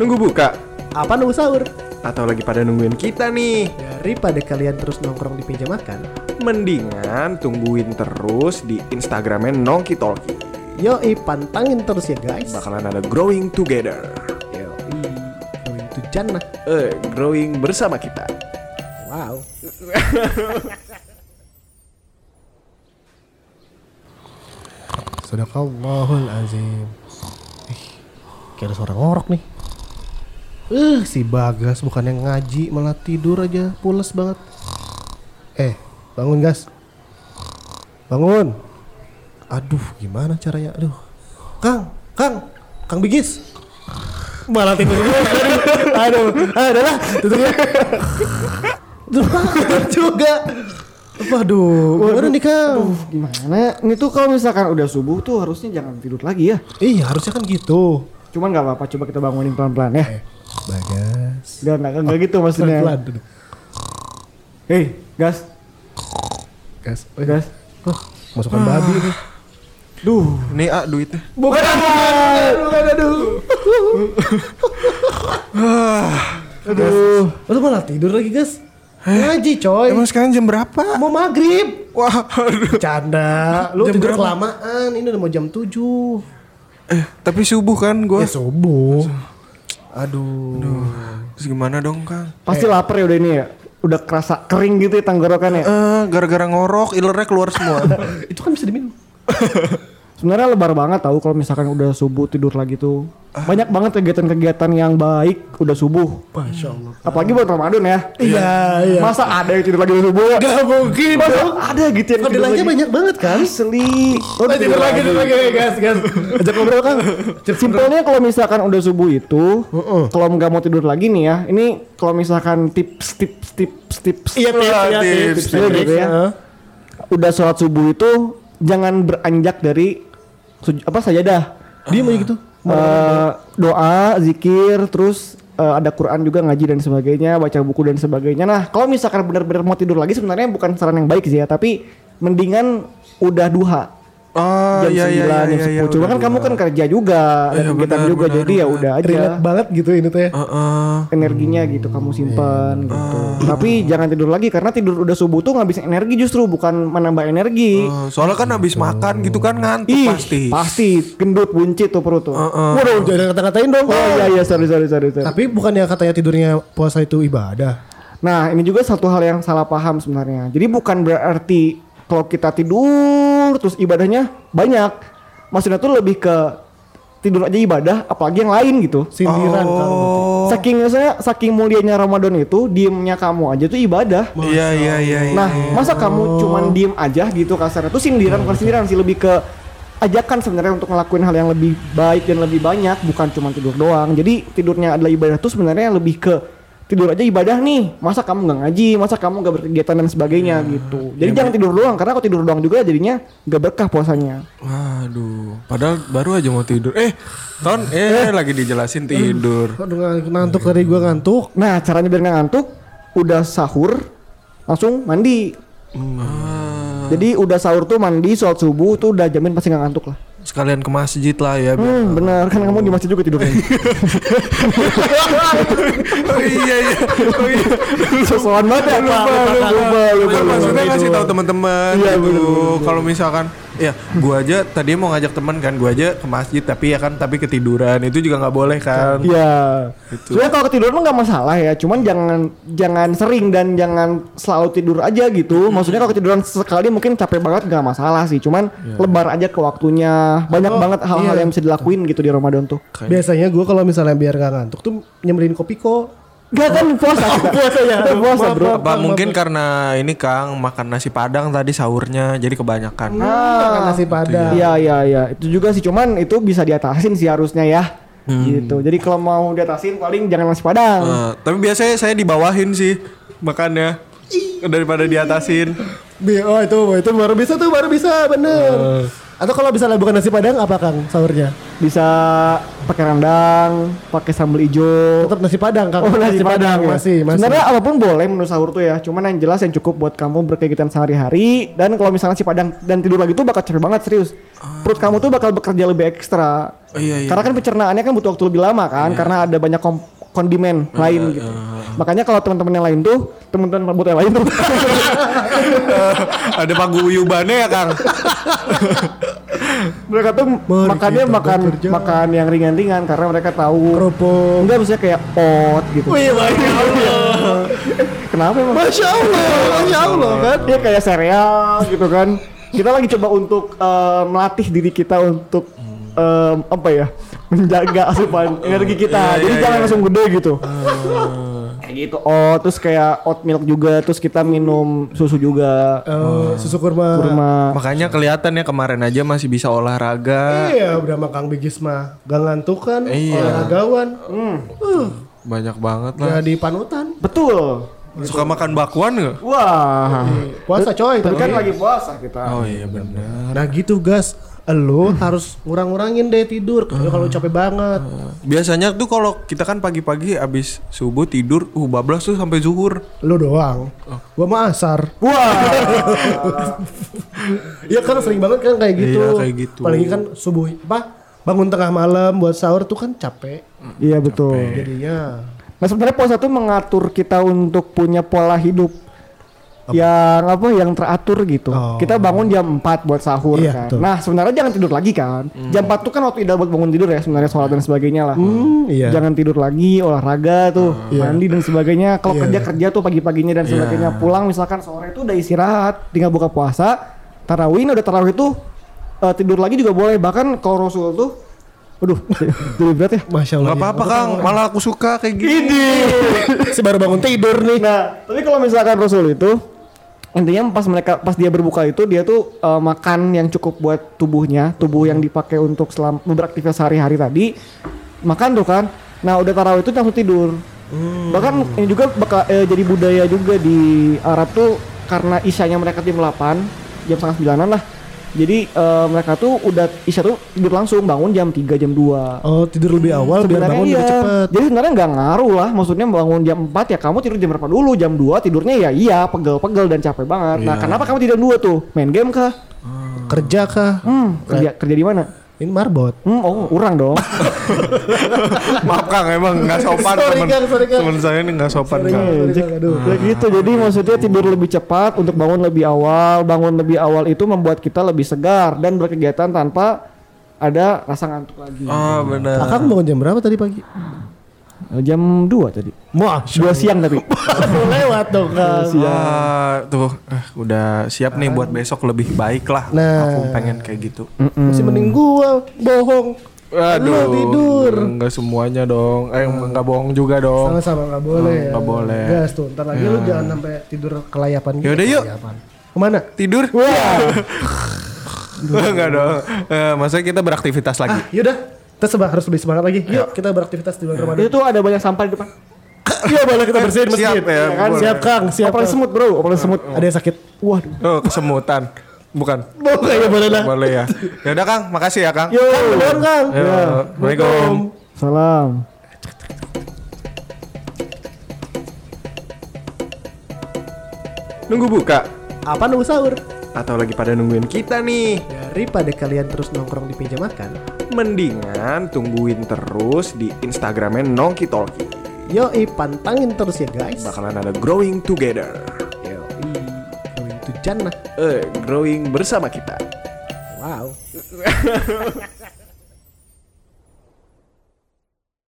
Nunggu buka? Apa nunggu sahur? Atau lagi pada nungguin kita nih? Daripada kalian terus nongkrong di meja makan, Mendingan tungguin terus di Instagramnya Nongki Talki. yoi pantangin terus ya guys. Bakalan ada growing together. Yoi, going to jannah. Eh, growing bersama kita. Wow. Sadaqallahul azim. Ih, kayak ada suara ngorok nih. Eh, si Bagas bukannya ngaji malah tidur aja, pules banget. Eh, bangun gas. Bangun. Aduh, gimana caranya? Aduh. Kang, Kang, Kang Bigis. Malah tidur dulu. Aduh, aduh lah, tutupnya. Tuh, juga. Waduh, gimana nih Kang? Gimana? Ini tuh kalau misalkan udah subuh tuh harusnya jangan tidur lagi ya. Iya, harusnya kan gitu. Cuman nggak apa-apa, coba kita bangunin pelan-pelan ya. Bagas. Gak, nggak, nggak gitu maksudnya. Pelan-pelan. Hei, gas, Gas. Oh, gas. Oh, masukan babi nih. Duh, Nih ah duitnya. Bukan, bukan, aduh. aduh. Lu malah tidur lagi, Gas. Ngaji, coy. Emang sekarang jam berapa? Mau maghrib. Wah, aduh. Canda. Lu Jam tidur berapa? kelamaan. Ini udah mau jam 7. Eh, tapi subuh kan gua. Ya subuh. Aduh. Terus gimana dong, Kang? pasti lapar ya udah ini ya. Udah kerasa kering gitu ya tenggorokannya. Eh, gara-gara ngorok, ilernya keluar semua. Itu kan bisa diminum. Sebenarnya lebar banget tahu kalau misalkan udah subuh tidur lagi tuh. Banyak banget kegiatan-kegiatan yang baik udah subuh. Masya Allah. Apalagi buat Ramadan ya. Iya, iya. Masa ada yang tidur lagi udah subuh? Gak mungkin Masa dong. ada gitu yang tidur lagi? banyak banget kan? Asli. Oh, tidur lagi, tidur lagi, gas, gas. Ajak ngobrol kan? Simpelnya kalau misalkan udah subuh itu, kalau nggak mau tidur lagi nih ya, ini kalau misalkan tips tips tips tips Iya, tips, Wah, iya, tips, tips, tipsnya tips, gitu ya. Heeh. Udah sholat subuh itu jangan beranjak dari suj- apa sajadah. Diem aja gitu. Eh, doa, zikir, terus eh, ada Quran juga ngaji dan sebagainya, baca buku dan sebagainya. Nah, kalau misalkan benar-benar mau tidur lagi sebenarnya bukan saran yang baik sih ya, tapi mendingan udah duha. Oh, jam iya, 9, iya, iya, jam iya, 10. iya, Cuma kan kamu dua. kan kerja juga, ada Iya, kegiatan benar, juga, benar, jadi ya udah aja. Relate banget gitu ini teh. Heeh. energinya gitu kamu simpan gitu. Tapi jangan tidur lagi karena tidur udah subuh tuh ngabisin energi justru bukan menambah energi. Eh, soalnya kan habis makan gitu kan ngantuk Ih, pasti. pasti gendut buncit tuh perut tuh. Waduh, jangan kata-katain dong. Oh iya iya sorry sorry sorry. sorry. Tapi bukannya katanya tidurnya puasa itu ibadah. Nah ini juga satu hal yang salah paham sebenarnya. Jadi bukan berarti kalau kita tidur terus ibadahnya banyak. Maksudnya tuh lebih ke tidur aja ibadah, apalagi yang lain gitu. Sindiran. Oh. Saking saya saking mulianya Ramadan itu diemnya kamu aja tuh ibadah. Iya, iya, iya. iya. Nah, masa kamu cuman diem aja gitu kasarnya? Itu sindiran bukan sindiran sih lebih ke ajakan sebenarnya untuk ngelakuin hal yang lebih baik dan lebih banyak, bukan cuma tidur doang. Jadi tidurnya adalah ibadah tuh sebenarnya lebih ke tidur aja ibadah nih. Masa kamu nggak ngaji, masa kamu nggak berkegiatan dan sebagainya gitu. Jadi jangan tidur doang karena kalau tidur doang juga jadinya nggak berkah puasanya. Waduh, padahal baru aja mau tidur. Eh, Ton, eh, lagi dijelasin tidur. Aduh ngantuk tadi gua ngantuk. Nah, caranya biar nggak ngantuk, udah sahur langsung mandi. Jadi udah sahur tuh mandi, sholat subuh tuh udah jamin pasti nggak ngantuk lah. Sekalian ke masjid lah ya. biar- Hmm, bener kan kamu di masjid juga tidurnya. oh iya iya. Oh iya. Sosokan banget ya. lupa, lupa, lupa, lupa, Kan lupa. maksudnya ngasih tahu teman-teman Iya, gitu. bener, bener, Kalau misalkan ya gua aja tadi mau ngajak teman kan, gua aja ke masjid tapi ya kan tapi ketiduran. Itu juga nggak boleh kan. Iya. Itu. Sebenarnya kalau ketiduran mah nggak masalah ya, cuman jangan jangan sering dan jangan selalu tidur aja gitu. Maksudnya kalau ketiduran sekali mungkin capek banget nggak masalah sih, cuman lebar aja ke waktunya. Banyak Oh, banget hal-hal iya. yang bisa dilakuin gitu di Ramadan tuh. Biasanya gua kalau misalnya biar gak ngantuk tuh nyemilin kopi kok. Gak kan puasa kita. puasa ya. Kita puasa bro. maaf. Apa mungkin karena ini Kang makan nasi padang tadi sahurnya jadi kebanyakan. Makan nasi padang. Iya iya iya, itu juga sih cuman itu bisa diatasin sih harusnya ya. Gitu. Jadi kalau mau diatasin paling jangan nasi padang. Eh, tapi biasanya saya dibawahin sih makannya daripada diatasin. Oh itu itu baru bisa tuh baru bisa bener. Atau kalau misalnya bukan nasi padang apa kang sahurnya? Bisa pakai rendang, pakai sambal hijau. Tetap nasi padang Kang. Oh nasi padang ya. masih masih. Sebenarnya apa pun boleh menu sahur tuh ya. Cuman yang jelas yang cukup buat kamu berkegiatan sehari-hari dan kalau misalnya nasi padang dan tidur lagi tuh bakal capek banget serius. Perut kamu tuh bakal bekerja lebih ekstra. Oh, iya, iya. Karena kan pencernaannya kan butuh waktu lebih lama kan karena ada banyak kom- kondimen lain gitu. Makanya kalau teman-teman yang lain tuh, teman-teman buat yang lain tuh Ada paguyubannya ya Kang. mereka tuh Mari makannya makan bekerja. makan yang ringan-ringan karena mereka tahu Kerupuk. enggak maksudnya kayak oat gitu. Wih, Masya Allah. Kenapa emang? Masya Allah, Masya Allah kan. Iya kayak sereal gitu kan. Kita lagi coba untuk eh, melatih diri kita untuk em, apa ya menjaga asupan energi kita. Iya, Jadi iya, jangan iya. langsung gede gitu. Kayak gitu. Oh, terus kayak oat milk juga, terus kita minum susu juga. Oh, susu kurma. Kurma. Makanya kelihatan ya kemarin aja masih bisa olahraga. Iya, udah sama Kang Bigis mah gak ngantukan, Iya. olahragawan. Uh, Banyak banget lah. jadi panutan. Betul. Suka makan bakwan nggak? Wah. Puasa coy, Tapi kan lagi puasa kita. Oh iya benar. Nah gitu gas, lo harus ngurang-ngurangin deh tidur kalau kalau capek banget. Biasanya tuh kalau kita kan pagi-pagi abis subuh tidur, uh bablas tuh sampai zuhur. Lo doang. Gua mah asar. Wah. Iya kan sering banget kan kayak gitu. Iya, kayak gitu. Apalagi kan subuh apa? Bangun tengah malam buat sahur tuh kan capek. Iya betul. Jadinya Nah sebenarnya puasa tuh mengatur kita untuk punya pola hidup yang apa yang teratur gitu. Oh. Kita bangun jam 4 buat sahur Iya, kan. betul. Nah, sebenarnya jangan tidur lagi kan. Jam 4 tuh kan waktu ideal buat bangun tidur ya sebenarnya sholat dan sebagainya lah. Hmm, iya. Jangan tidur lagi, olahraga tuh, Iya. mandi dan sebagainya. Kalau Iya, kerja-kerja tuh pagi-paginya dan sebagainya. Pulang misalkan sore itu udah istirahat, tinggal buka puasa. Tarawih udah tarawih tuh eh, tidur lagi juga boleh. Bahkan kalau Rasul tuh Waduh, jadi berat ya. Masya Allah. Gak apa-apa Kang, malah aku suka kayak gini. Ini. Si baru bangun tidur nih. Nah, tapi kalau misalkan Rasul itu intinya pas mereka pas dia berbuka itu dia tuh eh, makan yang cukup buat tubuhnya, tubuh yang dipakai untuk selam beraktivitas sehari-hari tadi makan tuh kan. Nah, udah tarawih itu langsung tidur. Bahkan ini juga bakal eh, jadi budaya juga di Arab tuh karena isyanya mereka jam 8, jam setengah sembilanan lah. Jadi eh, mereka tuh udah isya tuh tidur langsung bangun jam 3 jam 2. Oh tidur lebih awal biar Sebenarnya bangun iya. lebih cepet. Jadi sebenarnya nggak ngaruh lah. Maksudnya bangun jam 4 ya kamu tidur jam berapa dulu? Jam 2 tidurnya ya iya pegel-pegel dan capek banget. Nah, Iya. kenapa kamu tidur jam 2 tuh? Main game kah? Kerja kah? Hmm, kerja kerja di mana? Ini marbot. Hmm, oh, urang dong. Maaf Kang, emang nggak sopan Sorry, temen, sorry, saya ini nggak sopan Sorry, Kang. Kang. Cek. Aduh. Ya gitu. Jadi maksudnya tidur lebih cepat untuk bangun lebih awal. Bangun lebih awal itu membuat kita lebih segar dan berkegiatan tanpa ada rasa ngantuk lagi. Oh benar. Akang bangun jam berapa tadi pagi? Jam 2 tadi. Masya Dua siang tapi. Lewat dong Kang. Ah, tuh eh, udah siap nih buat besok lebih baik lah. Nah. Aku pengen kayak gitu. Masih mending gua bohong. Lu tidur. Enggak semuanya dong. Eh enggak bohong juga dong. Sama-sama nggak boleh. Oh, nggak boleh. Gas tuh. Ntar lagi lu jangan sampai tidur kelayapan gitu. Yaudah, yuk. Kelayapan. Ke mana? Tidur? Enggak dong. Eh, maksudnya kita beraktivitas lagi. Ah, yaudah. Kita seba- harus lebih semangat lagi. Yuk kita beraktivitas di bulan Ramadan. Itu tuh ada banyak sampah di depan. Iya boleh kita bersihin Siap masjid. ya, kan? boleh. Siap Kang, siap. Kang. semut, Bro. Operasi semut. Ada yang sakit. Waduh. Oh, kesemutan. Bukan. Boleh ya boleh lah. Boleh ya. Ya udah Kang, makasih ya Kang. Yo. Beneran Kang. Ya, Assalamualaikum. Salam. Nunggu buka Apa nunggu sahur? atau lagi pada nungguin kita nih? Daripada kalian terus nongkrong di meja makan. Mendingan tungguin terus di Instagramnya Nongki Talki. Yoi, pantangin terus ya guys. Bakalan ada growing together. Yoi, oh, itu jannah. Eh, growing bersama kita. Wow.